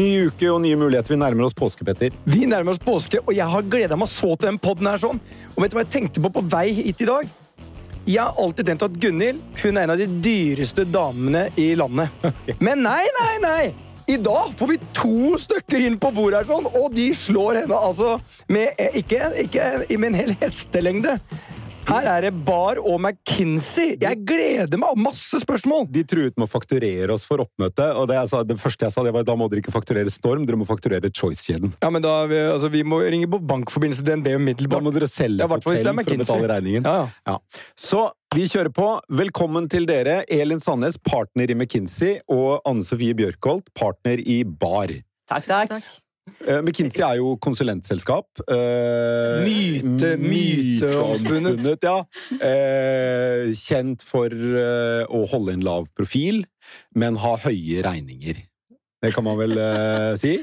Ny uke og nye muligheter. Vi nærmer oss påske, Petter. Vi nærmer oss påske, og jeg har gleda meg så til den podden her. sånn. Og vet du hva jeg tenkte på på vei hit i dag? Jeg har alltid tenkt at Gunhild hun er en av de dyreste damene i landet. Men nei, nei, nei! I dag får vi to stykker inn på bordet, her sånn, og de slår henne altså med eh, ikke, ikke med en hel hestelengde. Her er det Bar og McKinsey. Jeg gleder meg! Masse spørsmål! De truet med å fakturere oss for oppmøte, og det, jeg sa, det første jeg sa, det var da må dere ikke fakturere Storm, dere må fakturere Choice-kjeden. Ja, men da, vi, altså, vi må ringe på bankforbindelse DNB Da må dere selge Ja, hotell er for å betale regningen. Ja, ja. Ja. Så vi kjører på. Velkommen til dere, Elin Sandnes, partner i McKinsey, og Anne Sofie Bjørkholt, partner i Bar. Takk, takk. Eh, McKinsey er jo konsulentselskap. Eh, Myte- myteomspunnet. Ja. Eh, kjent for eh, å holde en lav profil, men ha høye regninger. Det kan man vel eh, si.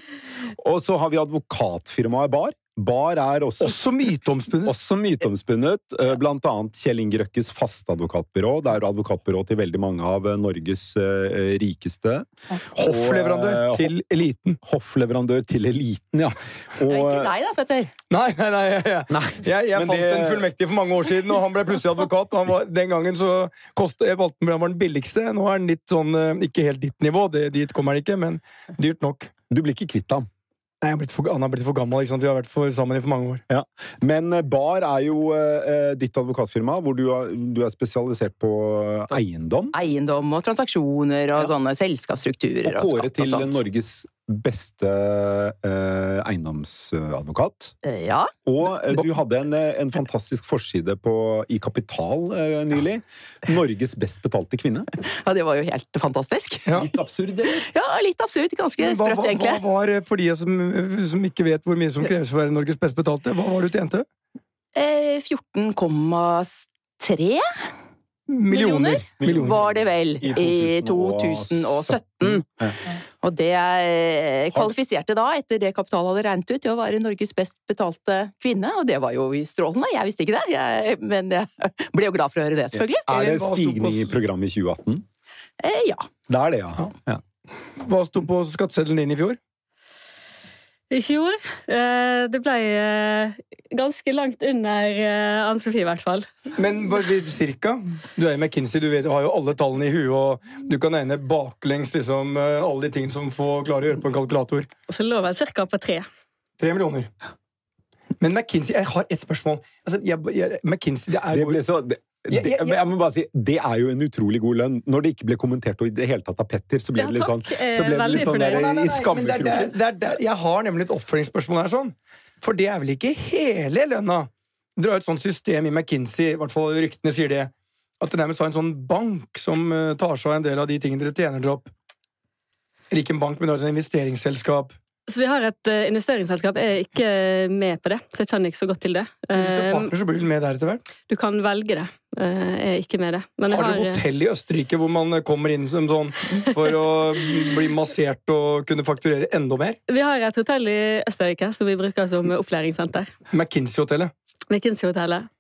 Og så har vi advokatfirmaet Bar. Bar er også Også myteomspunnet. også myteomspunnet, eh, blant annet Kjell Inge Røkkes fastadvokatbyrå. Det er advokatbyrå til veldig mange av eh, Norges eh, rikeste. Hoffleverandør Og, til eliten. Hoffleverandør til eliten, ja. Og, er ikke deg da, Petter. Nei, nei, nei. Jeg, Nei, jeg, jeg fant det- en fullmektig for mange år siden, og han ble plutselig advokat. Han var, den gangen så kost, jeg valgte han, var den billigste. Nå er han litt sånn Ikke helt ditt nivå, det, dit kommer han ikke, men dyrt nok. Du blir ikke kvitt ham. Nei, han, er blitt for, han har blitt for gammel. ikke sant? Vi har vært for sammen i for mange år. Ja. Men eh, Bar er jo eh, ditt advokatfirma, hvor du er, du er spesialisert på eh, eiendom. Eiendom og transaksjoner og sånne selskapsstrukturer Og og, kåret skatt og til sånt. Norges beste eh, eiendomsadvokat. Eh, Ja, Og eh, du hadde en, eh, en fantastisk forside på, i Kapital eh, nylig. Norges best betalte kvinne. ja, det var jo helt fantastisk. Ja. Litt absurd, eller? Ja, litt absurd. Ganske Hva, sprøtt, egentlig. hva var, eh, for de som, som ikke vet hvor mye som kreves for å være Norges best betalte, hva var det du tjente? Eh, 14,3 Millioner. Millioner. var det vel I i 2017. 2017. Ja. Og det eh, kvalifiserte da, etter det Kapital hadde regnet ut, til å være Norges best betalte kvinne, og det var jo strålende. Jeg visste ikke det, jeg, men jeg ble jo glad for å høre det, selvfølgelig. Er det Hva stigning i programmet i 2018? Eh, ja. Det er det, ja. ja. Hva sto på skatteseddelen din i fjor? I fjor eh, Det ble eh, ganske langt under eh, Ann-Sofie, i hvert fall. Men cirka? Du er i McKinsey, du, vet, du har jo alle tallene i huet, og du kan regne baklengs liksom, alle de tingene som får klare å gjøre på en kalkulator. Så lå vel ca. på tre. Tre millioner. Men McKinsey, jeg har ett spørsmål. Altså, jeg, jeg, McKinsey, det er Det, jo ble så, det, Det, jeg, ja. jeg må bare si, det er jo en utrolig god lønn. Når det ikke ble kommentert og i det hele tatt av Petter, så ble Ja, det litt sånn. Eh, så ble det litt sånn der, nei, i det er, skammekroken. det jeg har nemlig et oppfølgingsspørsmål her, sånn. For det er vel ikke hele lønna? Dere har et sånt system i McKinsey, i hvert fall ryktene sier det, at dere nærmest har en sånn bank som eh, tar seg av en del av de tingene dere tjener dere opp. Eller ikke en bank, men det er et investeringsselskap. Så vi har et uh, investeringsselskap. Jeg er ikke med på det, så jeg kjenner ikke så godt til det. Hvis du er Eh, partner, så blir du med der etter hvert. du kan velge det. Uh, jeg er ikke med det. Men har, du hotell i Østerrike hvor man kommer inn som sånn for å bli massert og kunne fakturere enda mer? vi har et hotell i Østerrike som vi bruker som opplæringssenter. McKinsey-hotellet. McKinsey-hotellet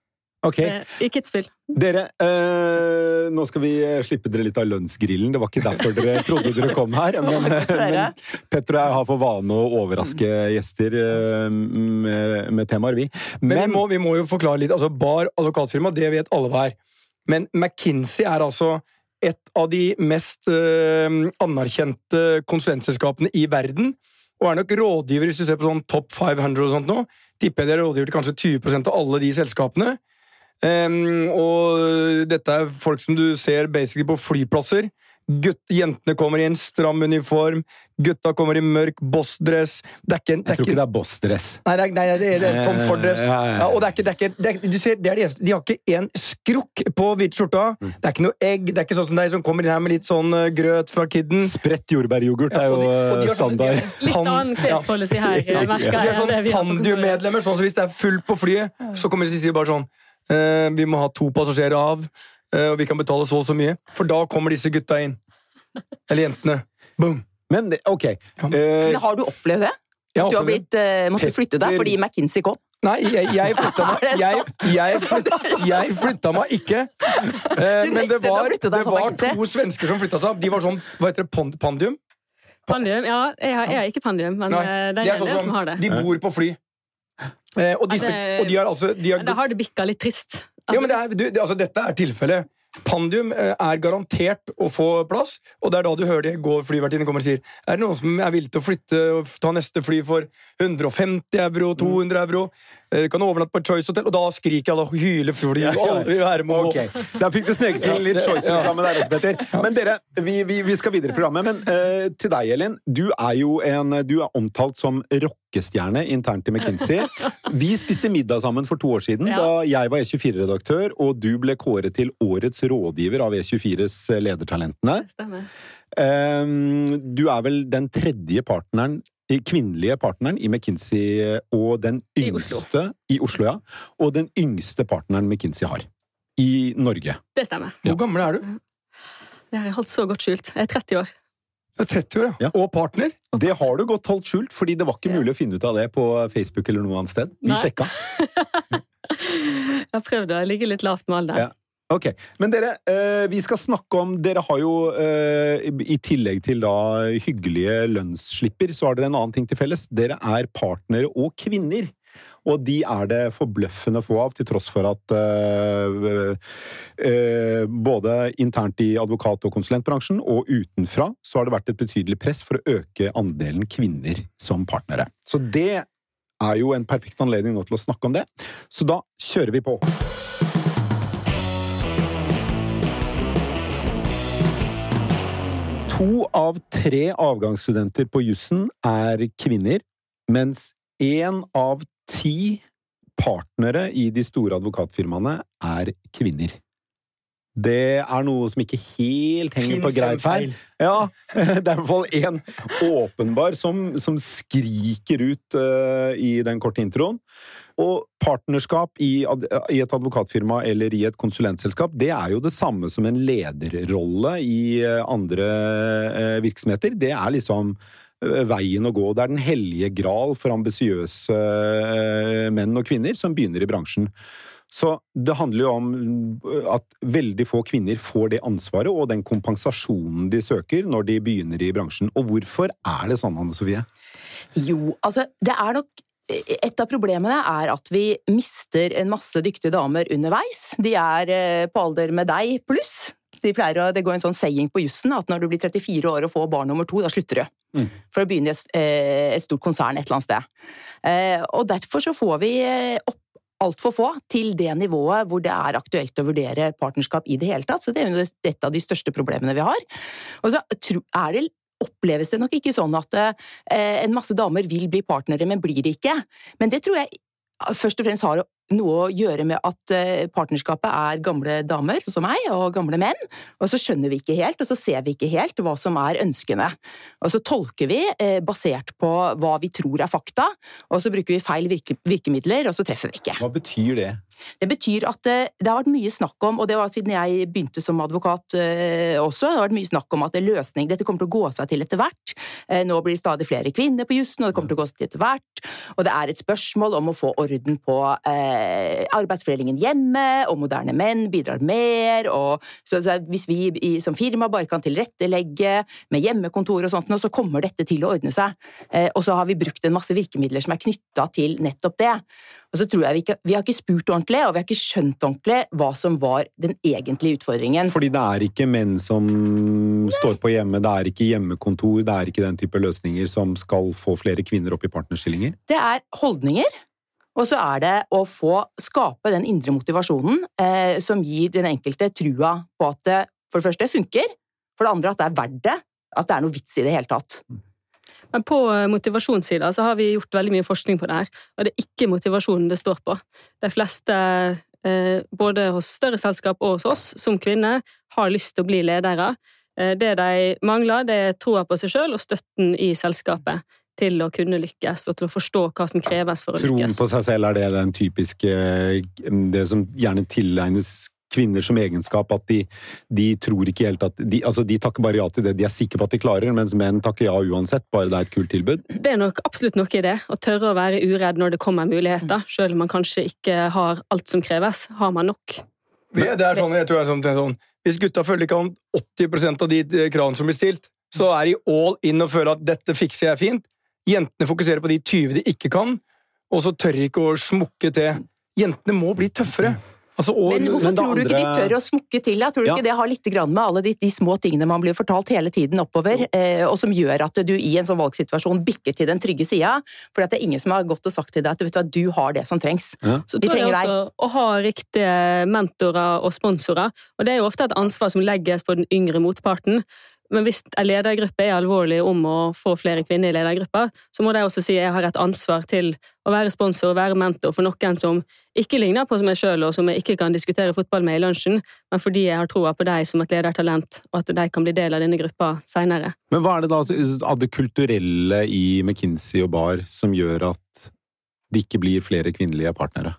Ok, eh, i Kitzbühel. dere, eh, nå skal vi eh, slippe dere litt av lønnsgrillen. Det var ikke derfor dere trodde dere kom her. Men, men Petter og jeg har for vane å overraske gjester eh, med, med temaer, vi. Men, vi, må, vi må jo forklare litt. altså Bar advokatfirma, det vet alle hva er. Men McKinsey er altså et av de mest eh, anerkjente konsulentselskapene i verden. Og er nok rådgiver, hvis du ser på sånn Top 500 og sånt nå, tipper jeg de er rådgiver til kanskje 20% av alle de selskapene. Em, og dette er folk som du ser basically på flyplasser. Gutt, jentene kommer i en stram uniform, gutta kommer i mørk bossdress. Jeg tror ikke det er bossdress. Nei, er, nei, det er, det er Tom Ford-dress. Ja, ja, ja. Ja, og det er ikke, det er ikke det er, Du ser, det er det eneste. De har ikke en skrukk på hvite skjorta. Mm. Det er ikke noe egg. Det er ikke sånn som deg som kommer inn her med litt sånn eh, grøt fra kidden. Spredt jordbæryoghurt er jo de- eh, sånn- standard. Litt annen klespolicy her, Ja. De er sånn. Pandio-medlemmer, sånn som hvis det er fullt på flyet, så kommer de og sier bare sånn Vi må ha to passasjerer av, eh, og vi kan betale så og så mye. For da kommer disse gutta inn. Eller jentene. Boom. Men ok. Ja. Eh, Men har du opplevd det? Jeg Du har blitt, måtte flytte deg fordi McKinsey kom? Nei, jeg, jeg flytta meg jeg, jeg, flytta, jeg flytta meg ikke. Eh, men det var, det var to svensker som flytta seg opp. De var sånn Hva heter det? Pandium? Pandium? Ja, jeg er ikke pandium, men Nei, eh, det de er er en sånn del som- som har det. De bor på fly. Eh, og, disse, det- og de har altså de har, Da har det bikka litt trist. Ja, men det er, du, det, altså, Dette er tilfellet. Pandium eh, er garantert å få plass, og det er da du hører det går flyvertinnen kommer og sier Er det noen som er villig til å flytte og ta neste fly for 150 euro, 200 euro? Eh, kan overnatte på et Choice Hotel, og da skriker alle og hyler fordi Ja, ja. alle vil være med. og- Ok, Der fikk du sneket inn litt Choice-reklame der også, Petter. Men dere, vi, vi, vi skal videre i programmet. Men uh, til deg, Elin. Du er jo en, du er omtalt som rockestjerne internt i McKinsey. Vi spiste middag sammen for to år siden, Ja. da jeg var E24-redaktør, og du ble kåret til årets rådgiver av E24s Ledertalentene. Det stemmer. Um, du er vel den tredje partneren kvinnelige partneren i McKinsey og den I Oslo. yngste I Oslo, ja. Og den yngste partneren McKinsey har. I Norge. Det stemmer. Hvor gammel er du? Det har jeg holdt så godt skjult. Jeg er 30 år. Ja, er 30 år. Ja. Og partner. Det har du godt holdt skjult, fordi det var ikke mulig å finne ut av det på Facebook eller noe annet sted. Vi Nei. sjekka. Jeg har prøvd å ligge litt lavt med alderen. Ja. Ok, Men dere, eh, vi skal snakke om Dere har jo, eh, i tillegg til da hyggelige lønnsslipper, så har dere en annen ting til felles. Dere er partnere og kvinner. Og de er det forbløffende få av, til tross for at uh, uh, både internt i advokat- og konsulentbransjen og utenfra så har det vært et betydelig press for å øke andelen kvinner som partnere. Så det er jo en perfekt anledning nå til å snakke om det. Så da kjører vi på. To av tre avgangsstudenter på jussen er kvinner, mens én av ti partnere i de store advokatfirmaene er kvinner. Det er noe som ikke helt henger Finn på greip her. Ja, det er i hvert fall én åpenbar som, som skriker ut uh, i den korte introen. Og partnerskap i, i et advokatfirma eller i et konsulentselskap, det er jo det samme som en lederrolle i eh, andre eh, virksomheter. Det er liksom eh, veien å gå. Det er den hellige gral for ambisiøse menn og kvinner som begynner i bransjen. Så det handler jo om at veldig få kvinner får det ansvaret og den kompensasjonen de søker når de begynner i bransjen. Og hvorfor er det sånn, Anne Sofie? Jo, altså, det er nok et av problemene er at vi mister en masse dyktige damer underveis. De er eh, på alder med deg pluss. De å, det går en sånn saying på jussen at når du blir 34 år og får barn nummer to, da slutter du. Mm. For å begynne i et, eh, et stort konsern et eller annet sted. Eh, Og derfor så får vi opp altfor få til det nivået hvor det er aktuelt å vurdere partnerskap i det hele tatt. Så det er jo et av de største problemene vi har. Og så er det oppleves det nok ikke sånn at eh, en masse damer vil bli partnere, men blir det ikke. Men det tror jeg først og fremst har noe å gjøre med at eh, partnerskapet er gamle damer som meg, og gamle menn. Og så skjønner vi ikke helt, og så ser vi ikke helt hva som er ønskene. Og så tolker vi eh, basert på hva vi tror er fakta, og så bruker vi feil virke virkemidler, og så treffer vi ikke. Hva betyr det? Det betyr at det, det har vært mye snakk om, og det var siden jeg begynte som advokat eh, også, det har vært mye snakk om at det er løsning, dette kommer til å gå seg til etter hvert. Eh, nå blir det stadig flere kvinner på jussen, og det kommer til å gå seg til etter hvert. Og det er et spørsmål om å få orden på eh, arbeidsfordelingen hjemme, og moderne menn bidrar mer, og så, så hvis vi i, som firma bare kan tilrettelegge med hjemmekontor og sånt, nå, så kommer dette til å ordne seg. Eh, og så har vi brukt en masse virkemidler som er knytta til nettopp det. Og så tror jeg vi ikke, vi har ikke spurt ordentlig, og vi har ikke skjønt ordentlig hva som var den egentlige utfordringen. Fordi det er ikke menn som står på hjemme, det er ikke hjemmekontor, det er ikke den type løsninger som skal få flere kvinner opp i partnerstillinger? Det er holdninger, og så er det å få skape den indre motivasjonen eh, som gir den enkelte trua på at det for det første funker, for det andre at det er verdt det, at det er noe vits i det hele tatt. Men på eh, motivasjonssida så har vi gjort veldig mye forskning på det her, og det er ikke motivasjonen det står på. De fleste, eh, både hos større selskap og hos oss, som kvinner, har lyst til å bli ledere. Eh, Det de mangler, det er troa på seg sjøl og støtten i selskapet til å kunne lykkes, og til å forstå hva som kreves for å Troen lykkes. på seg selv, er det den typiske Det som gjerne tilegnes kvinner som egenskap, at de, de tror ikke helt at de, altså de takker bare ja til det de er sikre på at de klarer, mens menn takker ja uansett, bare det er et kult tilbud. Det er nok absolutt noe i det, å tørre å være uredd når det kommer muligheter, selv om man kanskje ikke har alt som kreves. Har man nok? Det, det er sånn, jeg tror jeg er sånn, er sånn Hvis gutta følger ikke an 80% av de kravene som blir stilt, så er de all in og føler at dette fikser jeg fint. Jentene fokuserer på de 20 de ikke kan, og så tør de ikke å smukke til. Jentene må bli tøffere. Altså, og, Men hvorfor men tror du ikke de tør å smukke til? Da? Tror du Ja. ikke det har litt grann med alle de, de små tingene man blir fortalt hele tiden oppover, eh, og som gjør at du i en sånn valgsituasjon bikker til den trygge sida? For det er ingen som har gått og sagt til deg at vet du, du har det som trengs. Så de trenger deg. også å ha riktige mentorer og sponsorer. Og det er jo ofte et ansvar som legges på den yngre motparten. Men hvis en ledergruppe er alvorlig om å få flere kvinner i ledergruppa, så må de også si at jeg har et ansvar til å være sponsor og være mentor for noen som ikke ligner på meg sjøl, og som jeg ikke kan diskutere fotball med i lunsjen, men fordi jeg har troa på deg som et ledertalent, og at de kan bli del av denne gruppa seinere. Men hva er det da av det kulturelle i McKinsey og Bar som gjør at det ikke blir flere kvinnelige partnere?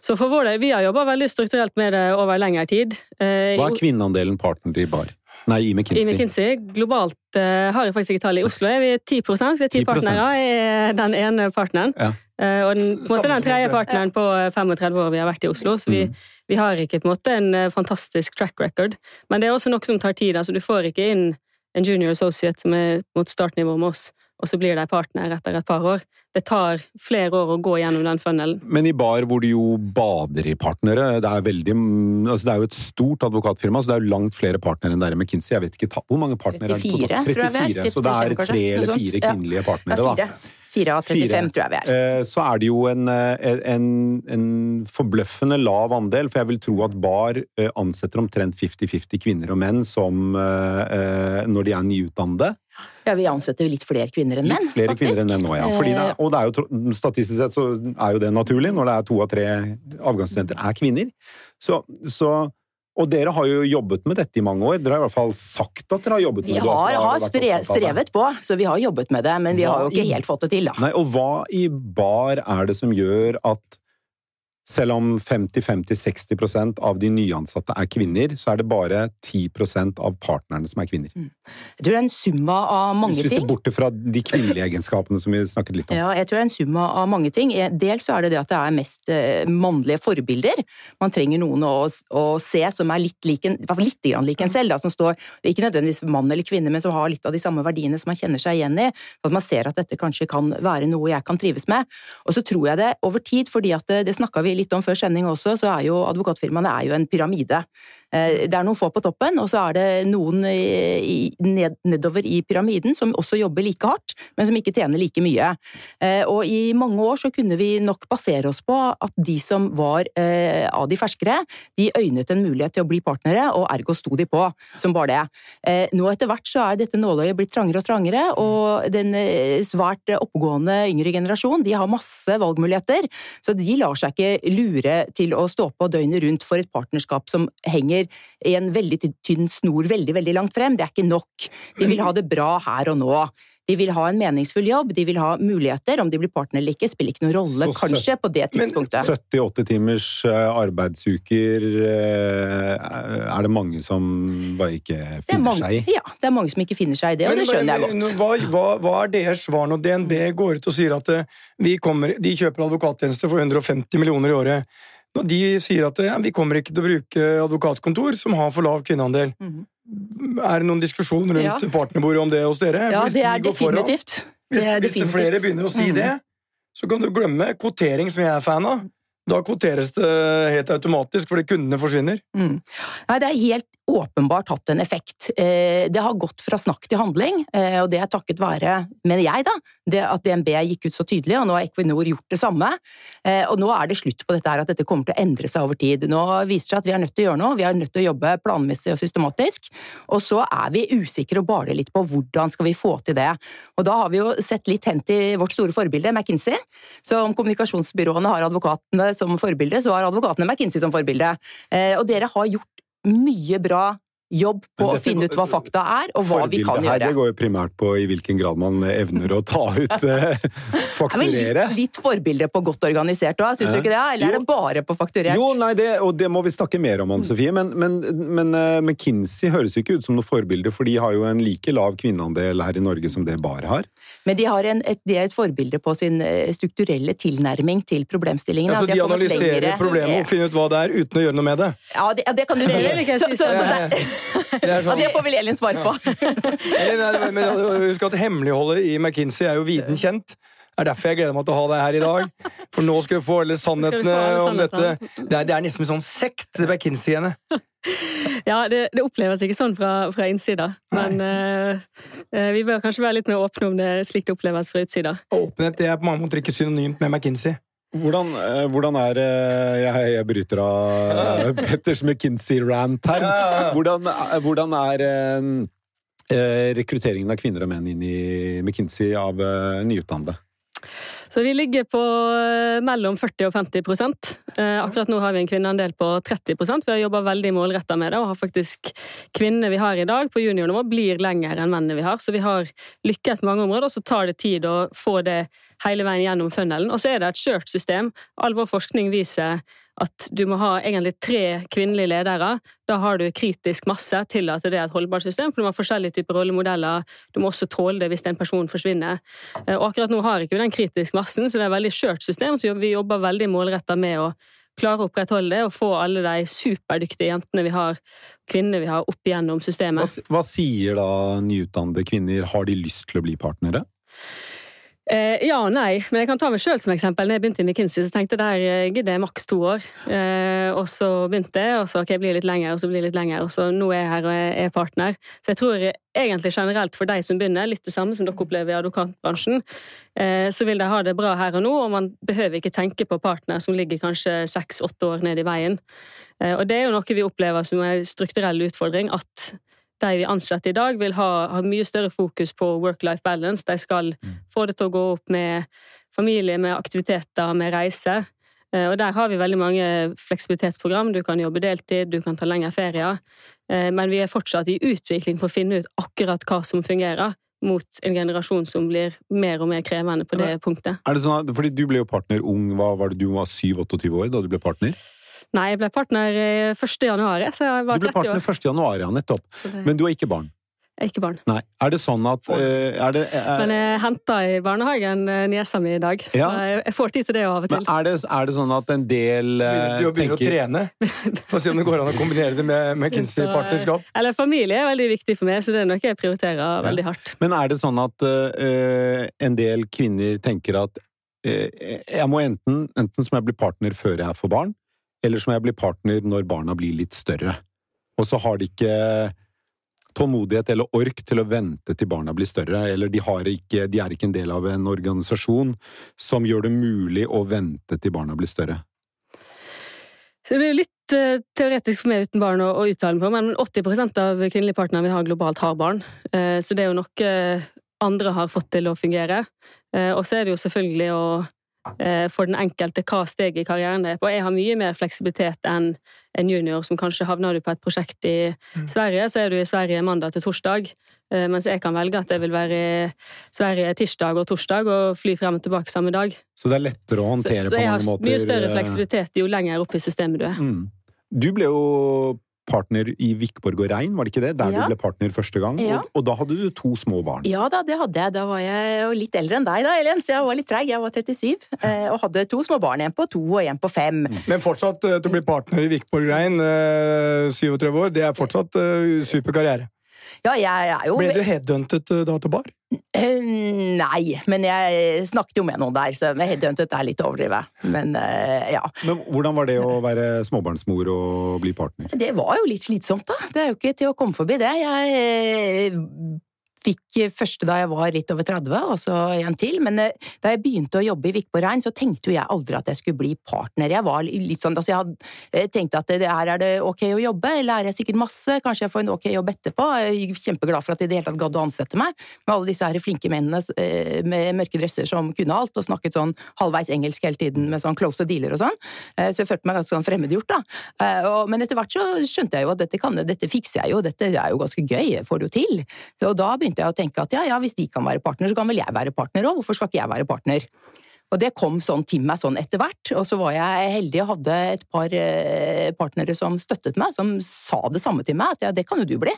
Så for vår del, vi har jobba veldig strukturelt med det over lengre tid. Eh, Hva er kvinneandelen partnere i Bar? Nei, i I McKinsey. McKinsey, globalt uh, har jeg faktisk ikke tall. I Oslo er vi 10 vi er 10 10%. partnere. Er den ene partneren. Ja. Uh, og den, på en måte den tredje partneren på eh, 35 år vi har vært i Oslo. Så vi, Mm. vi har ikke på en måte en eh, fantastisk track record. Men det er også noe som tar tid. altså Du får ikke inn en junior associate som er mot startnivå med oss, og så blir de partner etter et par år. Det tar flere år å gå gjennom den funnelen. Men i bar hvor du jo bader i partnere, det er, veldig, altså det er jo et stort advokatfirma, så det er jo langt flere partnere enn det er i McKinsey. Jeg vet ikke Hvor mange partnere er det 34, tror jeg vi er. 34, så det er tre eller fire kvinnelige partnere, er da. Fire. Fire av 35, tror jeg vi er. Eh, Så er det jo en, eh, en, en forbløffende lav andel, for jeg vil tro at Bar eh, ansetter omtrent 50-50 kvinner og menn som når de er nyutdannede. Ja, vi ansetter litt flere kvinner enn menn, Litt flere faktisk. kvinner enn menn nå, ja. Fordi det er, og det er jo, statistisk sett så er jo det naturlig, når det er to av tre avgangsstudenter er kvinner. Så, så, og dere har jo jobbet med dette i mange år. Dere har i hvert fall sagt at dere har jobbet Vi med det. har, har vært stre, opptatt av det. strevet på, så vi har jobbet med det, men vi Hva har jo ikke i- helt fått det til, da. Nei, og hva i bar er det som gjør at selv om 50-50-60% av de nyansatte er kvinner, så er det bare 10% av partnerne som er kvinner. Jeg tror det er en summa av mange ting. Hvis vi ser bort fra de kvinnelige egenskapene som vi snakket litt om. Ja, jeg tror det er en summa av mange ting. Eh, Dels så er det det at det er mest eh, mannlige forbilder. Man trenger noen å, å se som er litt lik en, litt grann lik en selv, da, som står, ikke nødvendigvis mann eller kvinne, men som har litt av de samme verdiene som man kjenner seg igjen i. Så at man ser at dette kanskje kan være noe jeg kan trives med. Og så tror jeg det over tid, fordi at det, det snakka vi litt om før sending også, så er jo advokatfirmaene er jo en pyramide. Eh, Det er noen få på toppen, og så er det noen nedover i pyramiden som også jobber like hardt, men som ikke tjener like mye. Eh, Og i mange år så kunne vi nok basere oss på at de som var eh, av de ferskere, de øynet en mulighet til å bli partnere, og ergo sto de på som bare det. Nå etter hvert så er dette nåløyet blitt trangere og trangere, og den svært oppegående yngre generasjon, de har masse valgmuligheter, så de lar seg ikke lure til å stå på døgnet rundt for et partnerskap som henger i en veldig tynn snor veldig, veldig langt frem. Det er ikke nok. De vil ha det bra her og nå. De vil ha en meningsfull jobb, de vil ha muligheter. Om de blir partner eller ikke, spiller ikke noen rolle, Så kanskje, på det tidspunktet. Men tidspunktet. 78 timers eh, arbeidsuker eh, er det mange som bare ikke er, finner mange, seg i. ja, det er mange som ikke finner seg i det, og Men- det skjønner jeg godt. Hva, hva, er deres svar når DNB går ut og sier at eh, vi kommer, de kjøper advokattjenester for 150 millioner i året? Når de sier at ja, vi kommer ikke til å bruke advokatkontor som har for lav kvinneandel. Mhm. Er det noen diskusjon rundt Ja. partnerbordet om det hos dere? Ja, det er de definitivt. Hvis, Det er hvis flere begynner å si Mhm. det, så kan du glemme kvotering, som jeg er fan av. Da kvoteres det helt automatisk fordi kundene forsvinner. Mm. Nei, det er helt åpenbart hatt en effekt. Eh, Det har gått fra snakk til handling, eh, og det er takket være, mener jeg da, at DNB gikk ut så tydelig, og nå har Equinor gjort det samme. Eh, Og nå er det slutt på dette her, at dette kommer til å endre seg over tid. Nå viser det seg at vi er nødt til å gjøre noe, vi er nødt til å jobbe planmessig og systematisk, og så er vi usikre og baler litt på hvordan skal vi få til det. Og da har vi jo sett litt hen til vårt store forbilde, McKinsey. Så om kommunikasjonsbyråene har advokatene som forbilde, så har advokatene McKinsey som forbilde. Og dere har gjort mye bra jobb på dette, å finne ut hva fakta er, og hva vi kan her, gjøre. det går jo primært på i hvilken grad man evner å ta ut fakturere. Ja, litt, litt forbilde på godt organisert òg, syns du ikke det? Eller Jo. er det bare på fakturert? Jo, nei, det, og det må vi snakke mer om, Anne Sofie. Men, men, men eh, McKinsey høres jo ikke ut som noe forbilde, for de har jo en like lav kvinneandel her i Norge som det Bar har. Men de, har en, et, de er et forbilde på sin eh, strukturelle tilnærming til problemstillingene. Ja, så de de analyserer lengre. problemet og finner ut hva det er, uten å gjøre noe med det. Ja, det, ja, det kan du si. Så, så, Det er Ja, sånn, det får vel Elin svare på. Nei, men Husk at hemmeligholdet i McKinsey er jo viden kjent. Det er derfor jeg gleder meg til å ha deg her i dag. For nå skal vi få alle sannhetene om dette. Det er, det er nesten en sånn sekt, det McKinsey-ene. Ja, det, det oppleves ikke sånn fra, fra innsida, men eh, vi bør kanskje være litt mer åpne om det slik det oppleves fra utsida. Åpenhet det er på mange måter ikke synonymt med McKinsey. Hvordan, eh, hvordan er jeg, jeg bryter av Petters McKinsey-rant her. Hvordan, eh, hvordan er eh, rekrutteringen av kvinner og menn inn i McKinsey av nyutdannede? Så vi ligger på mellom 40 og 50 prosent. Eh, Akkurat nå har vi en kvinneandel på 30 prosent. Vi har jobba veldig målretta med det, og har faktisk kvinnene vi har i dag på juniornivå, blir lenger enn mennene vi har. Så vi har lykkes på mange områder, og så tar det tid å få det hele veien gjennom funnelen. Og så er det et skjørt system. All vår forskning viser at du må ha egentlig tre kvinnelige ledere. Da har du kritisk masse til at det er et holdbart system, for du må ha forskjellige typer rollemodeller. Du må også tåle det hvis en person forsvinner. Eh, Og akkurat nå har ikke vi den kritiske massen, så det er et veldig skjørt system. Så vi jobber veldig målretta med å klare å opprettholde det og få alle de superdyktige jentene vi har, kvinnene vi har, opp igjennom systemet. Hva, hva sier da nyutdannede kvinner? Har de lyst til å bli partnere? Eh, ja og nei, men jeg kan ta meg sjøl som eksempel. Når jeg begynte i McKinsey, så tenkte jeg der eh, gidder jeg maks to år. Eh, og så begynte jeg, og så ok, jeg blir litt lenger, og så blir jeg litt lenger, og så nå er jeg her og jeg er partner. Så jeg tror egentlig generelt for de som begynner, litt det samme som dere opplever i advokatbransjen, eh, så vil de ha det bra her og nå, og man behøver ikke tenke på partner som ligger kanskje seks-åtte år ned i veien. Eh, og det er jo noe vi opplever som en strukturell utfordring, at de vi ansetter i dag, vil ha, ha mye større fokus på work-life balance. De skal få det til å gå opp med familie, med aktiviteter, med reise. Eh, Og der har vi veldig mange fleksibilitetsprogram. Du kan jobbe deltid, du kan ta lengre ferier. Eh, Men vi er fortsatt i utvikling for å finne ut akkurat hva som fungerer, mot en generasjon som blir mer og mer krevende på det punktet. Er det sånn at, fordi Du ble jo partner ung. Hva var det, Du var 7-28 år da du ble partner? Nei, jeg ble partner eh, 1. januar, så jeg var Du ble 30 partner år. 1. januar, ja, nettopp. Det Men du har ikke barn? er ikke barn. Nei. Er det sånn at eh, er det, er, Men jeg henta i barnehagen eh, niesa mi i dag, så Ja. jeg jeg får tid til det av og men til. er det, er det sånn at en del eh, Du begynner å trene. For å se om det går an å kombinere det med McKinsey-partnerskap. Eller familie er veldig viktig for meg, så det er noe jeg prioriterer veldig hardt. Men er det sånn at uh, en del kvinner tenker at eh, jeg må enten, enten som jeg blir partner før jeg får barn, eller så må jeg bli partner når barna blir litt større. Og så har de ikke tålmodighet eller ork til å vente til barna blir større, eller de, ikke, de er ikke en del av en organisasjon som gjør det mulig å vente til barna blir større. Det blir jo litt eh, teoretisk for meg uten barn å, uttale meg på, men 80% av kvinnelige partnere vi har globalt, har barn. Eh, så det er jo noe andre har fått til å fungere. Eh, og så er det jo selvfølgelig å eh, for den enkelte hva steg i karrieren er på. Jeg har mye mer fleksibilitet enn en junior som kanskje havner du på et prosjekt i Sverige, så er du i Sverige mandag til torsdag. Eh, Mens jeg kan velge at jeg vil være i Sverige tirsdag og torsdag og fly frem og tilbake samme dag. Så det er lettere å Så, håndtere så på jeg mange har måter. mye større eh, fleksibilitet jo lenger opp i systemet du er. Mm. Du ble jo partner i Vikborg og Rein, var det ikke det? Der Ja. du ble partner første gang. Ja. Og, og da hadde du to små barn. Ja da, det hadde jeg. Da var jeg jo litt eldre enn deg da, Elin, så jeg var litt treig. Jeg var 37, eh, og hadde to små barn. En på to og en på fem. Men fortsatt eh, til å bli partner i Vikborg Rein, eh, 37 år, det er fortsatt eh, super karriere. Ja, jeg er jo Ble du headhuntet eh, da til bar? Eh, Nei, men jeg snakket jo med noen der, så headhuntet er litt å overdrive. Men eh, ja. Men hvordan var det å være småbarnsmor og bli partner? Det var jo litt slitsomt, da. Det er jo ikke til å komme forbi det. Jeg fikk første da jeg var litt over 30, og så en til. Men eh, da jeg begynte å jobbe i Vikborg Rein, så tenkte jo jeg aldri at jeg skulle bli partner. Jeg var litt sånn, altså jeg hadde eh, tenkt at det, her er det ok å jobbe, lærer jeg sikkert masse, kanskje jeg får en ok jobb etterpå. Jeg er kjempeglad for at de i det hele tatt gadd å ansette meg, med alle disse her flinke mennene eh, med mørke dresser som kunne alt, og snakket sånn halvveis engelsk hele tiden med sånn close dealer og sånn. Eh, Så jeg følte meg ganske sånn fremmedgjort, da. Eh, Men etter hvert så skjønte jeg jo at dette, kan, dette fikser jeg jo, dette er jo ganske gøy, jeg får det jo til. Og da jeg å tenke at ja, ja, hvis de kan være partner, så kan vel jeg være partner òg, hvorfor skal ikke jeg være partner? Og det kom sånn til meg sånn etter hvert, og så var jeg heldig og hadde et par eh, partnere som støttet meg, som sa det samme til meg, at ja, det kan jo du bli.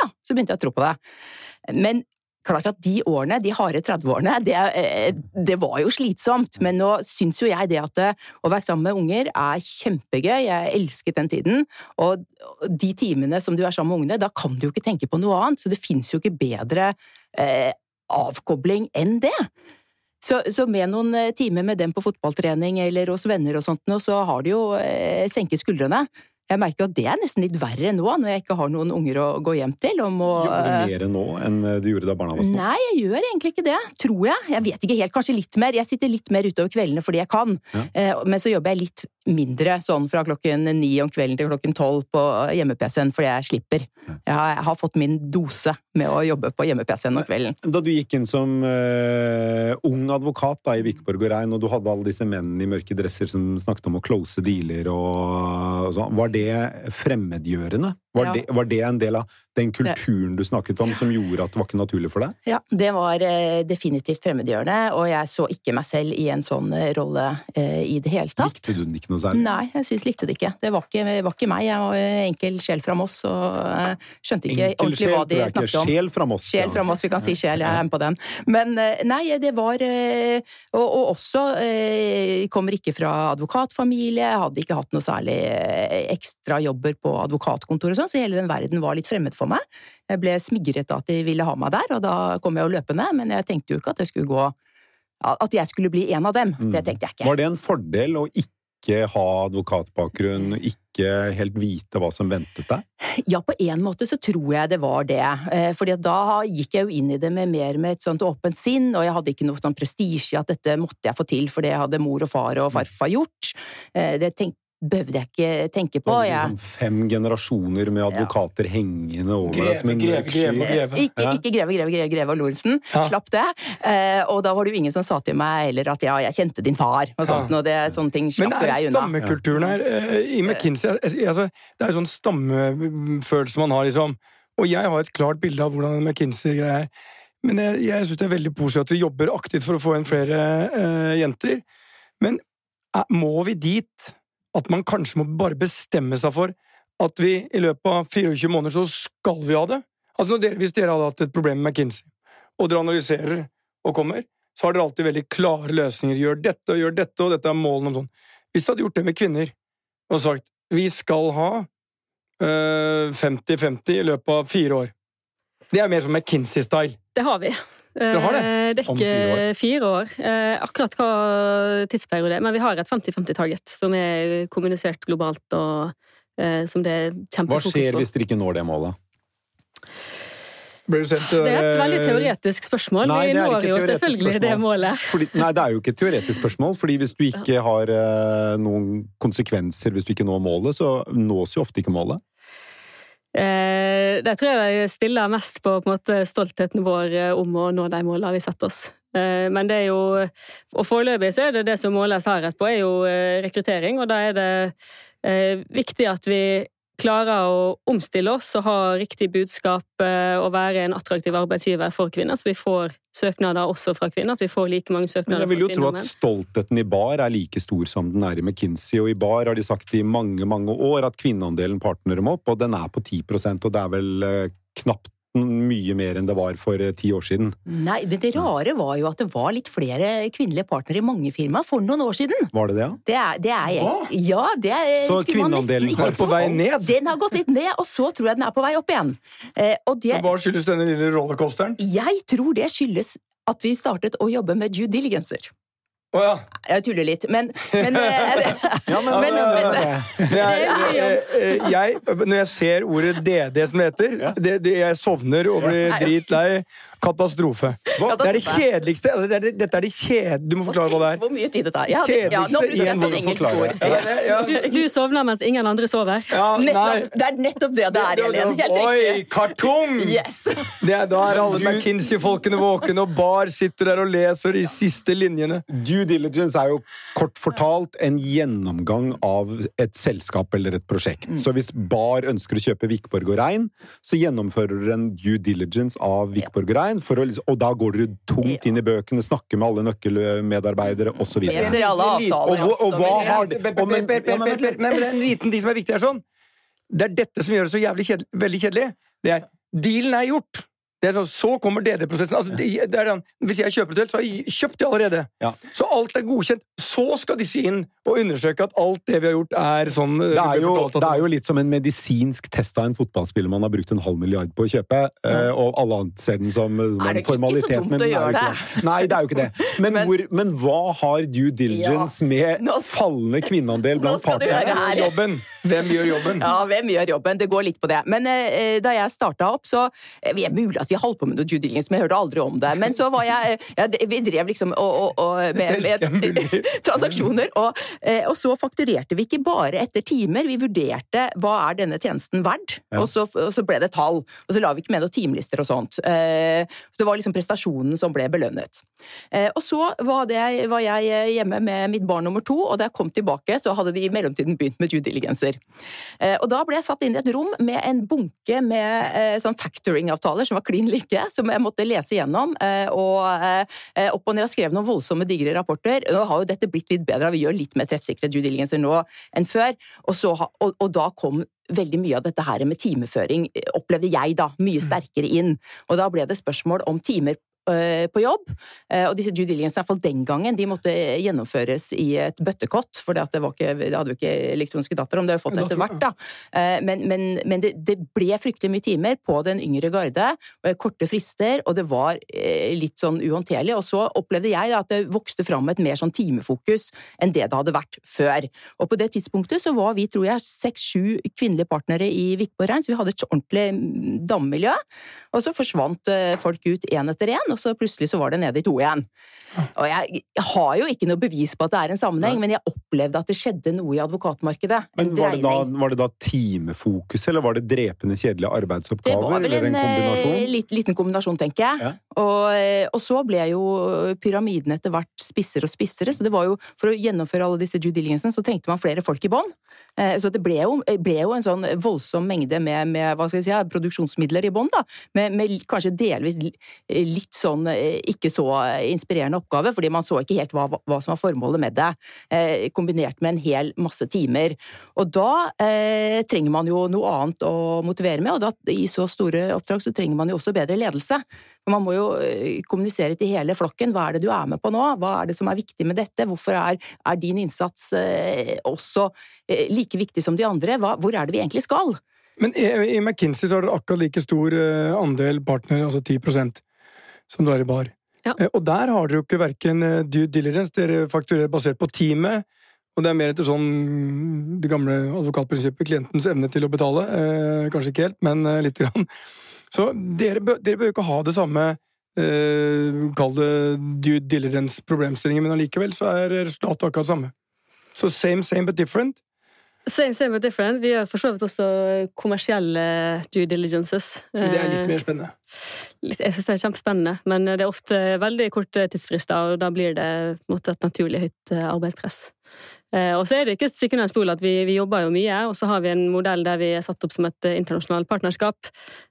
Ja, så begynte jeg å tro på det. Men klart at de årene, de harde 30-årene, det, eh, det, var jo slitsomt. Men nå syns jo jeg det at det, å være sammen med unger er kjempegøy. Jeg elsket den tiden. Og de timene som du er sammen med ungene, da kan du jo ikke tenke på noe annet. Så det fins jo ikke bedre eh, avkobling enn det. Så, så, med noen eh, timer med dem på fotballtrening eller hos venner og sånt, så har de jo eh, senket skuldrene. Jeg merker at det er nesten litt verre nå, når jeg ikke har noen unger å gå hjem til. Og må, gjør du mer nå enn du gjorde da barna var små? Nei, jeg gjør egentlig ikke det. Tror jeg. Jeg vet ikke helt. Kanskje litt mer. Jeg sitter litt mer utover kveldene fordi jeg kan. Ja. Eh, men så jobber jeg litt mindre, sånn fra klokken ni om kvelden til klokken tolv på hjemme-PC-en, fordi jeg slipper. Jeg har, jeg har, fått min dose med å jobbe på hjemme-PC-en om kvelden. Da du gikk inn som uh, ung advokat da, i Vikeborg og Rein, og du hadde alle disse mennene i mørke dresser som snakket om å close dealer og sånn, var det fremmedgjørende? Var, ja. det, var, det, en del av den kulturen du snakket om som gjorde at det var ikke naturlig for deg? Ja, det var uh, definitivt fremmedgjørende, og jeg så ikke meg selv i en sånn uh, rolle i det hele tatt. Likte du den ikke noe særlig? Nei, jeg syns likte det ikke. Det var ikke, var ikke meg. Jeg var enkel sjel fra Moss og skjønte ikke enkel ordentlig hva de snakket om. Sjel fra Moss. Sjel fra Moss, vi kan si sjel, jeg er med på den. Men nei, det var Og, og også kommer ikke fra advokatfamilie, hadde ikke hatt noe særlig ekstra jobber på advokatkontoret og sånn, så hele den verden var litt fremmed for meg. Jeg ble smigret av at de ville ha meg der, og da kom jeg jo løpende, men jeg tenkte jo ikke at det skulle gå at jeg skulle bli en av dem. Det mm. tenkte jeg ikke. Var det en fordel å ikke ikke ha advokatbakgrunn, ikke helt vite hva som ventet deg? Ja, på en måte så tror jeg det var det. Eh, fordi da gikk jeg jo inn i det med mer med et sånt åpent sinn, og jeg hadde ikke noe sånn prestisje at dette måtte jeg få til for det hadde mor og far og farfar gjort. Eh, det tenkte behøvde jeg ikke tenke på. Jeg... Liksom fem generasjoner med advokater ja. hengende over deg som en greve, greve, greve. Ikke, ikke greve, greve, greve, greve og Lorentzen. Ja. Slapp det. Eh, og da var det jo ingen som sa til meg heller at ja, jeg kjente din far, og sånt. Ja. Og det, sånne ting slapp jeg unna. Men det er stammekulturen her. Eh, I McKinsey altså, Det er jo sånn stammefølelse man har, liksom. Og jeg har et klart bilde av hvordan McKinsey-greia er. Men jeg, jeg syns det er veldig positivt at vi jobber aktivt for å få inn flere uh, jenter. Men uh, må vi dit? At man kanskje må bare bestemme seg for at vi i løpet av 24 måneder så skal vi ha det. Altså dere, Hvis dere hadde hatt et problem med McKinsey, og dere analyserer og kommer, så har dere alltid veldig klare løsninger. Gjør dette og gjør dette, og dette er målene om sånn. Hvis dere hadde gjort det med kvinner og sagt vi skal ha 50-50 øh, i løpet av fire år Det er mer som McKinsey-style. Det har vi. Du har det? Dekker det er ikke fire år. Eh, akkurat hva tidsperiode det er, men vi har et 50-50-target som er kommunisert globalt, og eh, som det er kjempefokus på. Hva skjer hvis dere ikke når det målet? det er et veldig teoretisk spørsmål. Nei, vi når jo selvfølgelig spørsmål. det målet. Fordi, nei, det er jo ikke et teoretisk spørsmål, fordi hvis du ikke har noen konsekvenser hvis du ikke når målet, så nås jo ofte ikke målet. Eh, det tror jeg de spiller mest på, på måte, stoltheten vår eh, om å nå de målene vi setter oss. Eh, men det er jo Og foreløpig så er det det som måles hardest på, er jo rekruttering. Og da er det viktig at vi klarer å omstille oss og ha riktig budskap eh, og være en attraktiv arbeidsgiver for kvinner, så vi får søknader også fra kvinner. At vi får like mange søknader fra kvinner. Men Jeg vil jo tro at stoltheten i BAR er like stor som den er i McKinsey, og i BAR har de sagt i mange, mange år at kvinneandelen partner dem opp, og den er på 10% og det er vel eh, knapt mye mer enn det var for eh, ti år siden. Nei, men det rare var jo at det var litt flere kvinnelige partnere i mange firmaer for noen år siden. Var det det, ja? Det er, det er jeg. Ja, det er, så kvinneandelen er på vei ned? Den har gått litt ned, og så tror jeg den er på vei opp igjen. Eh, det, Hva skyldes denne lille rollercoasteren? Jeg tror det skyldes at vi startet å jobbe med due diligencer. Oh, ja. Jeg tuller litt, men, men, ja, men, men, men jeg, Når jeg ser ordet DD, som det heter, det, det, jeg sovner og blir dritlei. Katastrofe. Hva? Det er det kjedeligste altså, det er Dette er det kjed... Du må forklare hva det er. Hvor mye tid det tar. Ja, ja, nå bruker jeg sånn engelsk ord. Du, du, sovner mens ingen andre sover. Nettopp, det er nettopp det det er, Elin. Helt Oi, kartong! Yes. Det er, da er alle McKinsey-folkene våkne, og Bar sitter der og leser de siste linjene. Due diligence er jo kort fortalt en gjennomgang av et selskap eller et prosjekt. Mm. Så hvis Bar ønsker å kjøpe Vikborg og Rein, så gjennomfører dere en due diligence av Vikborg og Rein å, liksom, og da går dere tungt inn i bøkene, snakker med alle nøkkelmedarbeidere osv. Og, og, og hva har er en liten ting som er viktig her, sånn. Det er dette som gjør det så jævlig kjedelig, veldig kjedelig. Det er Dealen er gjort! Det er sånn, så kommer DD-prosessen. Altså, det, det er den, hvis jeg kjøper et hotell, så har jeg kjøpt det allerede. Ja. Så alt er godkjent. Så skal disse inn og undersøke at alt det vi har gjort, er sånn Det er, jo, det er jo litt som en medisinsk test av en fotballspiller man har brukt en halv milliard på å kjøpe, eh, og alle anser den som, som Er en det ikke så formalitet. dumt men å gjøre det? Nei, det er jo ikke det. Men, Men- hvor, men hva har due diligence med Nå- fallende kvinneandel blant partnerne? Jobben. Hvem gjør jobben? Ja, hvem gjør jobben? Det går litt på det. Men eh, da jeg starta opp, så eh, Det er mulig at vi holdt på med noe due diligence, men jeg hørte aldri om det. Men så var jeg ja, Vi drev liksom og, og, og med, med transaksjoner, og, eh, og så fakturerte vi ikke bare etter timer, vi vurderte hva er denne tjenesten verdt, Ja. og, så, og så ble det tall. Og så la vi ikke med noen timelister og sånt. Eh, Så det var liksom prestasjonen som ble belønnet. Eh, Og så var, det, var jeg hjemme med mitt barn nummer to, og da jeg kom tilbake, så hadde de i mellomtiden begynt med due diligencer. Eh, Og da ble jeg satt inn i et rom med en bunke med eh, sånn factoring-avtaler som var klin like, som jeg måtte lese gjennom, eh, og eh, opp og ned og skrev noen voldsomme, digre rapporter. Nå har jo dette blitt litt bedre, vi gjør litt mer treffsikre due diligencer nå enn før, og, så, og, og da kom veldig mye av dette her med timeføring, eh, opplevde jeg da, mye sterkere inn. Og da ble det spørsmål om timer eh, på jobb, Eh, og disse due diligence, i hvert fall den gangen, de måtte gjennomføres i et bøttekott, for det, det, var ikke, det hadde jo ikke elektroniske data om det har vi fått etter hvert, da. Eh, Men, men, men det, det ble fryktelig mye timer på den yngre garde, korte frister, og det var eh, litt sånn uhåndterlig. Og så opplevde jeg da at det vokste fram et mer sånn timefokus enn det det hadde vært før. Og på det tidspunktet så var vi, tror jeg, seks-sju kvinnelige partnere i Vikborg Rein, så vi hadde et ordentlig mm, damemiljø. Og så forsvant eh, folk ut én etter én, og så plutselig så var det nede i to igjen. Og jeg, jeg har jo ikke noe bevis på at det er en sammenheng, men jeg opplevde at det skjedde noe i advokatmarkedet. Men var det, da, var det da timefokus, eller var det drepende kjedelige arbeidsoppgaver? Det var vel eller en, en kombinasjon? eh, liten kombinasjon, tenker jeg. Ja. Og, eh, og så ble jo pyramiden etter hvert spissere og spissere, så det var jo, for å gjennomføre alle disse due diligencene, så trengte man flere folk i bånn. Eh, Så det ble jo, ble jo en sånn voldsom mengde med, med si, produksjonsmidler i bånn. Med, med kanskje delvis litt sånn eh, ikke så inspirerende oppgave, fordi man så ikke helt hva, hva som var formålet med det, eh, kombinert med en hel masse timer. Og da eh, trenger man jo noe annet å motivere med, og da, i så store oppdrag så trenger man jo også bedre ledelse. Man må jo eh, kommunisere til hele flokken. Hva er det du er med på nå? Hva er det som er viktig med dette? Hvorfor er, er din innsats eh, også eh, like viktig som de andre? Hva, hvor er det vi egentlig skal? Men i, i McKinsey så er det akkurat like stor eh, andel partner, altså 10% som du er i bar. Ja. Eh, Og der har dere jo ikke verken eh, due diligence, dere fakturerer basert på teamet, og det er mer etter sånn det gamle advokatprinsippet, klientens evne til å betale. Eh, kanskje ikke helt, men eh, lite grann. Så dere, bør- dere bør ikke ha det samme eh, Kall det due diligence-problemstillingen, men allikevel så er resultatet akkurat samme. Så same, same but different. Same, same but different. Vi gjør for så vidt også kommersielle due diligences. Men det er litt Eh, mer spennende. litt- Jeg syns det er kjempespennende, men det er ofte veldig korte tidsfrister, og da blir det måte, et naturlig høyt eh, arbeidspress. Eh, Og så er det ikke sikkert en stol at vi, vi jobber jo mye, og så har vi en modell der vi er satt opp som et eh, internasjonalt partnerskap.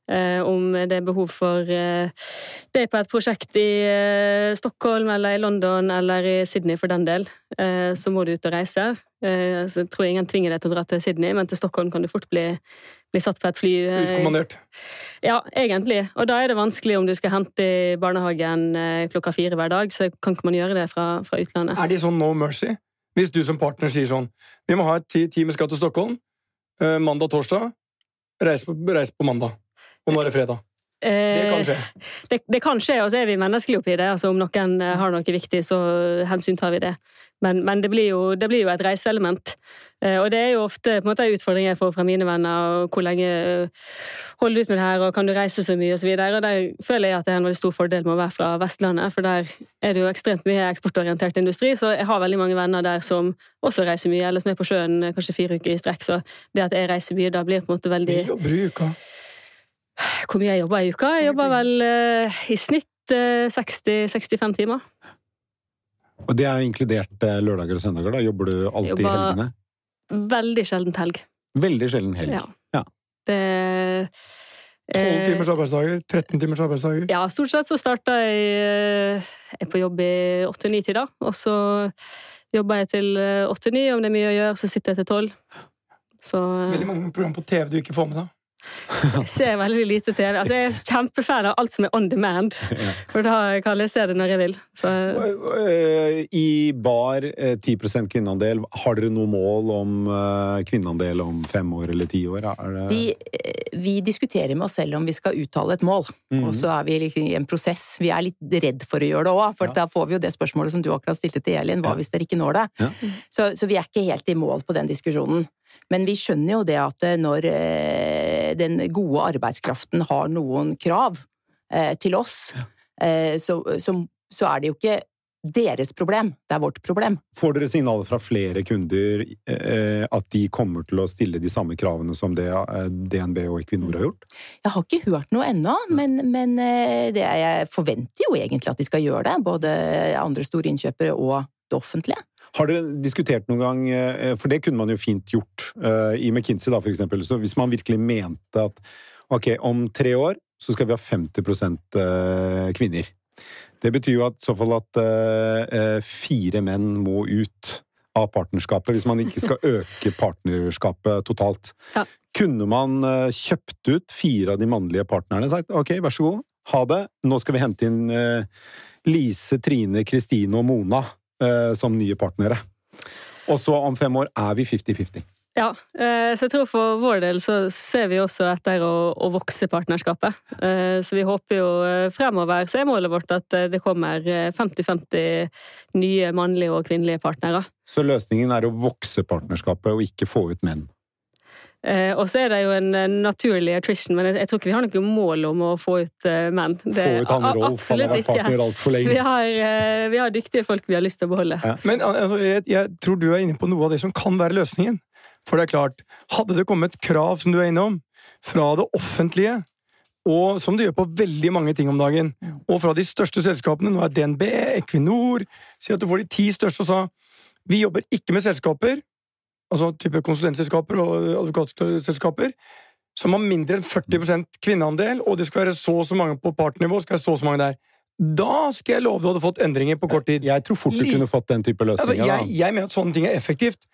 Eh, Om det er behov for det på et prosjekt i Stockholm eller i London eller i Sydney for den del, så må du ut og reise. Så jeg tror ingen tvinger deg til å dra til Sydney, men til Stockholm kan du fort bli, bli satt på et fly. Utkommandert. ja, egentlig. Og da er det vanskelig om du skal hente i barnehagen eh, klokka fire hver dag, så kan ikke man gjøre det fra, fra utlandet. Er de sånn no mercy? Hvis du som partner sier sånn Vi må ha et team i skal til Stockholm. eh, Mandag-torsdag. Reis, reis på mandag. Og nå er det fredag. Det kan skje. Det, det kan skje, og så er vi menneskelige oppi det. Altså, om noen eh, har noe viktig, så hensyntar vi det. Men, men det, blir jo, det blir jo et reiseelement. Eh, Og det er jo ofte på en måte, en utfordring jeg får fra mine venner. og Hvor lenge eh, holder du ut med det her, og kan du reise så mye, osv. Og der føler jeg at det er en veldig stor fordel med å være fra Vestlandet, for der er det jo ekstremt mye eksportorientert industri. Så jeg har veldig mange venner der som også reiser mye, eller som er på sjøen eh, kanskje fire uker i strekk. Så det at jeg reiser mye, da blir på en måte veldig Mye å bruke. Hvor mye jeg jobber i uka? Jeg jobber vel eh, i snitt eh, 60-65 timer. Og det er inkludert eh, lørdager og søndager, da? Jobber du alltid i Jobber- helgene? Veldig sjeldent helg. Veldig sjelden helg. Ja. Ja. Det 12 eh, timers arbeidsdager, 13 timers arbeidsdager. Ja, stort sett så starta jeg eh, Jeg er på jobb i åtte-ni tida, og så jobber jeg til åtte-ni. Om det er mye å gjøre, så sitter jeg til tolv. Så eh, Veldig mange program på TV du ikke får med deg. Jeg ser veldig lite TV. Altså, jeg er kjempefan av alt som er on demand. For da kan jeg se det når jeg vil. Så, Eh, I bar eh, 10 kvinneandel. Har dere noe mål om eh, kvinneandel om fem år eller ti år? Er det... Vi, eh, vi diskuterer med oss selv om vi skal uttale et mål, mm. og så er vi liksom i en prosess. Vi er litt redd for å gjøre det òg, for Ja. da får vi jo det spørsmålet som du akkurat stilte til Elin, hva Ja. hvis dere ikke når det? Ja. Så, så vi er ikke helt i mål på den diskusjonen. Men vi skjønner jo det at eh, når eh, den gode arbeidskraften har noen krav eh, til oss, eh, så, så, så er det jo ikke deres problem, det er vårt problem. Får dere signaler fra flere kunder eh, at de kommer til å stille de samme kravene som det eh, DNB og Equinor har gjort? Jeg har ikke hørt noe ennå, men, men eh, det, jeg forventer jo egentlig at de skal gjøre det. Både andre store innkjøpere og det offentlige. Har dere diskutert noen gang, eh, for det kunne man jo fint gjort eh, i McKinsey da, for eksempel, så hvis man virkelig mente at ok, om tre år så skal vi ha 50 eh, kvinner. Det betyr jo at, i så fall at fire menn må ut av partnerskapet, hvis man ikke skal øke partnerskapet totalt. Ja. Kunne man kjøpt ut fire av de mannlige partnerne og sagt ok, vær så god, ha det, nå skal vi hente inn Lise, Trine, Kristine og Mona som nye partnere. Og så om fem år er vi 50-50. ja, eh, så jeg tror for vår del så ser vi også etter å, å vokse partnerskapet. Eh, Så vi håper jo eh, fremover, så er målet vårt at eh, det kommer eh, 50-50 nye mannlige og kvinnelige partnere. Så løsningen er å vokse partnerskapet og ikke få ut menn. Eh, Og så er det jo en eh, naturlig attrition, men jeg, jeg tror ikke vi har noe mål om å få ut eh, menn. Det- Få ut han a- Rolf, han har vært partner altfor Vi lenge. har, eh, vi har dyktige folk vi har lyst til å beholde. Ja. Men altså, jeg, jeg tror du er inne på noe av det som kan være løsningen. For det er klart, hadde det kommet krav, som du er innom, fra det offentlige, og som det gjør på veldig mange ting om dagen, og fra de største selskapene, nå er DNB, Equinor, si at du får de ti største og sa vi jobber ikke med selskaper, altså type konsulentselskaper og advokatselskaper, som har mindre enn 40% kvinneandel, og det skal være så og så mange på partnivå, skal være så og så mange der. Da skal jeg love du hadde fått endringer på kort tid. Jeg tror fort du kunne fått den type Altså, løsninger. jeg, jeg mener at sånne ting er effektivt.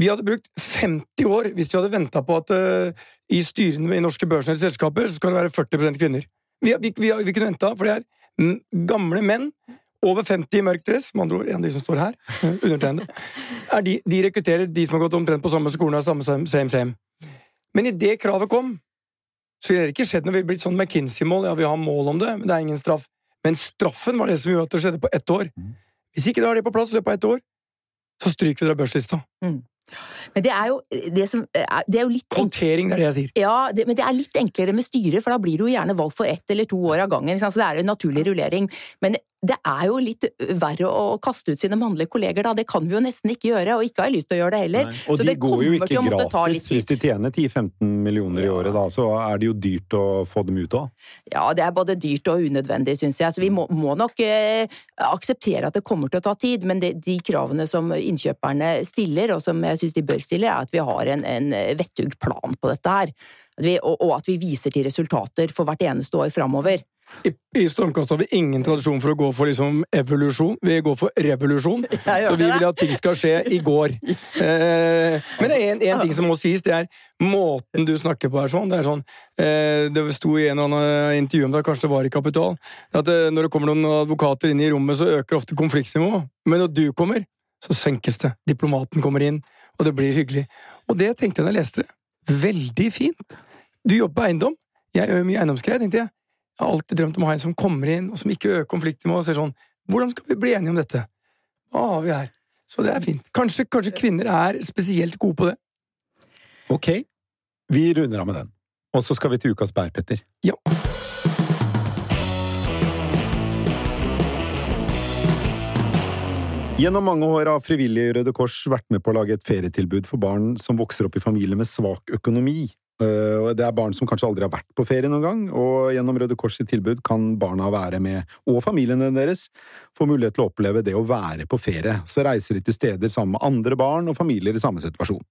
Vi hadde brukt 50 år hvis vi hadde venta på at uh, i styrene i norske børsnære selskaper så skal det være 40 kvinner. Vi, vi, vi, vi kunne venta, for det er mm, gamle menn over 50 i mørk dress, med andre ord en av de som står her, undertegnede, er de, de rekrutterer de som har gått omtrent på samme skolen og samme same, same, same. Men idet kravet kom, så ville det ikke skjedd når vi blitt sånn McKinsey-mål. Ja, vi har mål om det, men det er ingen straff. Men straffen var det som gjorde at det skjedde på ett år. Hvis ikke du har det på plass i løpet av ett år, så stryker vi deg børslista. Men det er jo, det som, er- det er jo litt Håndtering, det er det jeg sier. Ja, det, men det er litt enklere med styret, for da blir du gjerne valgt for ett eller to år av gangen. Så det er en naturlig rullering. Men det er jo litt verre å kaste ut sine mannlige kolleger, da. Det kan vi jo nesten ikke gjøre, og ikke har jeg lyst til å gjøre det heller. Nei. Og Så de det går jo ikke gratis. Hvis de tjener 10-15 millioner i året, da, så er det jo dyrt å få dem ut òg. Ja, det er både dyrt og unødvendig, syns jeg. Så vi må, må nok eh, akseptere at det kommer til å ta tid, men det, de kravene som innkjøperne stiller, og som jeg syns de bør stille, er at vi har en, en vettug plan på dette her. At vi, og, og at vi viser til resultater for hvert eneste år framover. I, I Stormkast har vi ingen tradisjon for å gå for liksom evolusjon. Vi går for revolusjon. Så vi vil at ting skal skje i går. Eh, men en, en ting som må sies, det er måten du snakker på er sånn. Det er sånn eh, Det sto i en eller annen intervju om det, kanskje det var i Kapital, at eh, når det kommer noen advokater inn i rommet, så øker ofte konfliktnivået. Men når du kommer, så senkes det. Diplomaten kommer inn, og det blir hyggelig. Og det tenkte jeg da jeg leste det. Veldig fint. Du jobber på eiendom. Jeg gjør mye eiendomsgreier, tenkte jeg. Jeg har alltid drømt om å ha en som kommer inn, og som ikke øker konfliktnivået, og ser sånn Hvordan skal vi bli enige om dette? Hva har vi her? Så det er fint. Kanskje, kanskje kvinner er spesielt gode på det. Ok, vi runder av med den. Og så skal vi til ukas bær, Petter. Ja. Gjennom mange år har Frivillige Røde Kors vært med på å lage et ferietilbud for barn som vokser opp i familier med svak økonomi. Eh, Det er barn som kanskje aldri har vært på ferie noen gang, og gjennom Røde Kors sitt tilbud kan barna være med, og familiene deres, få mulighet til å oppleve det å være på ferie. Så reiser de til steder sammen med andre barn og familier i samme situasjon.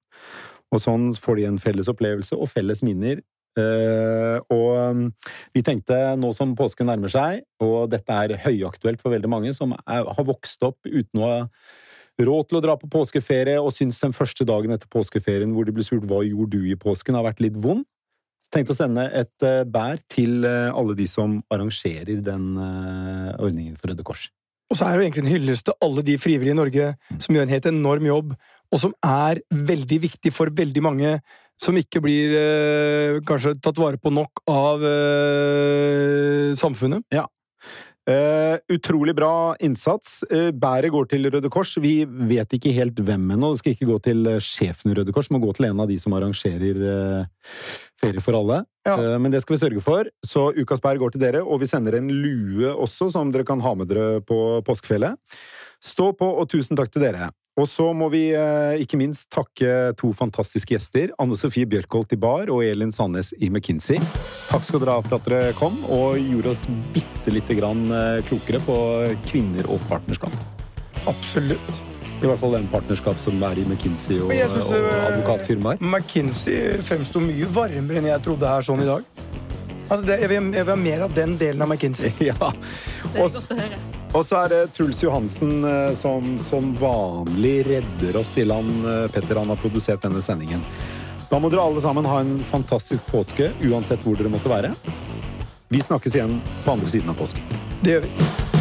Og sånn får de en felles opplevelse og felles minner. Eh, og um, vi tenkte nå som påsken nærmer seg, og dette er høyaktuelt for veldig mange som er, har vokst opp uten å ha råd til å dra på påskeferie, og syns den første dagen etter påskeferien hvor de ble spurt hva gjorde du i påsken, har vært litt vond. Tenkte å sende et eh, bær til eh, alle de som arrangerer den ordningen for Røde Kors. Og så er det jo egentlig en hyllest til alle de frivillige i Norge som gjør en helt enorm jobb, og som er veldig viktig for veldig mange som ikke blir eh, kanskje tatt vare på nok av eh, samfunnet. Eh, utrolig bra innsats. Eh, bæret går til Røde Kors. Vi vet ikke helt hvem ennå. Det skal ikke gå til eh, sjefen i Røde Kors, det må gå til en av de som arrangerer eh, Ferie for alle. Ja. Men det skal vi sørge for. Så ukas bær går til dere, og vi sender en lue også, som dere kan ha med dere på påskefjellet. Stå på, og tusen takk til dere. Og så må vi eh, ikke minst takke to fantastiske gjester. Anne Sofie Bjørkholt i Bar og Elin Sandnes i McKinsey. Takk skal dere ha for at dere kom og gjorde oss bitte lite grann eh, klokere på kvinner og partnerskap. Absolutt. I hvert fall den partnerskap som er i McKinsey og, synes, og øh, advokatfirmaer. McKinsey fremsto mye varmere enn jeg trodde her sånn i dag. Altså, det, jeg, vil, jeg vil ha mer av den delen av McKinsey. Ja. Det er Og, godt å høre. og så er det Truls Johansen eh, som som vanlig redder oss i land. eh, Petter han har produsert denne sendingen. Da må dere alle sammen ha en fantastisk påske, uansett hvor dere måtte være. Vi snakkes igjen på andre siden av påsken. Det gjør vi.